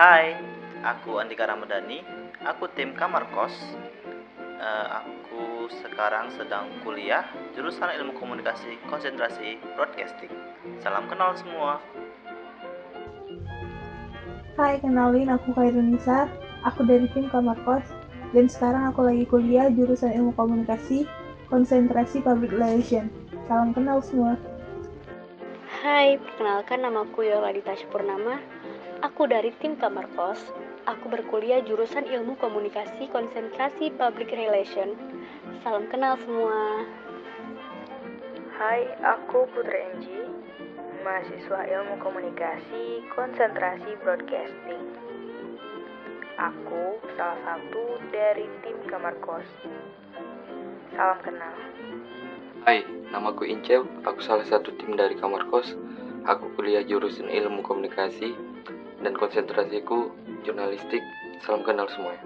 Hai, aku Andika Ramadhani. Aku tim kamar kos. Eh, aku sekarang sedang kuliah jurusan ilmu komunikasi konsentrasi broadcasting. Salam kenal semua. Hai, kenalin aku Khairunisa. Aku dari tim kamar kos. Dan sekarang aku lagi kuliah jurusan ilmu komunikasi konsentrasi public relation. Salam kenal semua. Hai, perkenalkan namaku Yoladita Purnama. Aku dari tim Kamar Kos. Aku berkuliah jurusan Ilmu Komunikasi Konsentrasi Public Relation. Salam kenal semua. Hai, aku Putri Enji, mahasiswa Ilmu Komunikasi Konsentrasi Broadcasting. Aku salah satu dari tim Kamar Kos. Salam kenal. Hai, namaku Incew. Aku salah satu tim dari kamar kos. Aku kuliah jurusan ilmu komunikasi dan konsentrasiku jurnalistik. Salam kenal semuanya.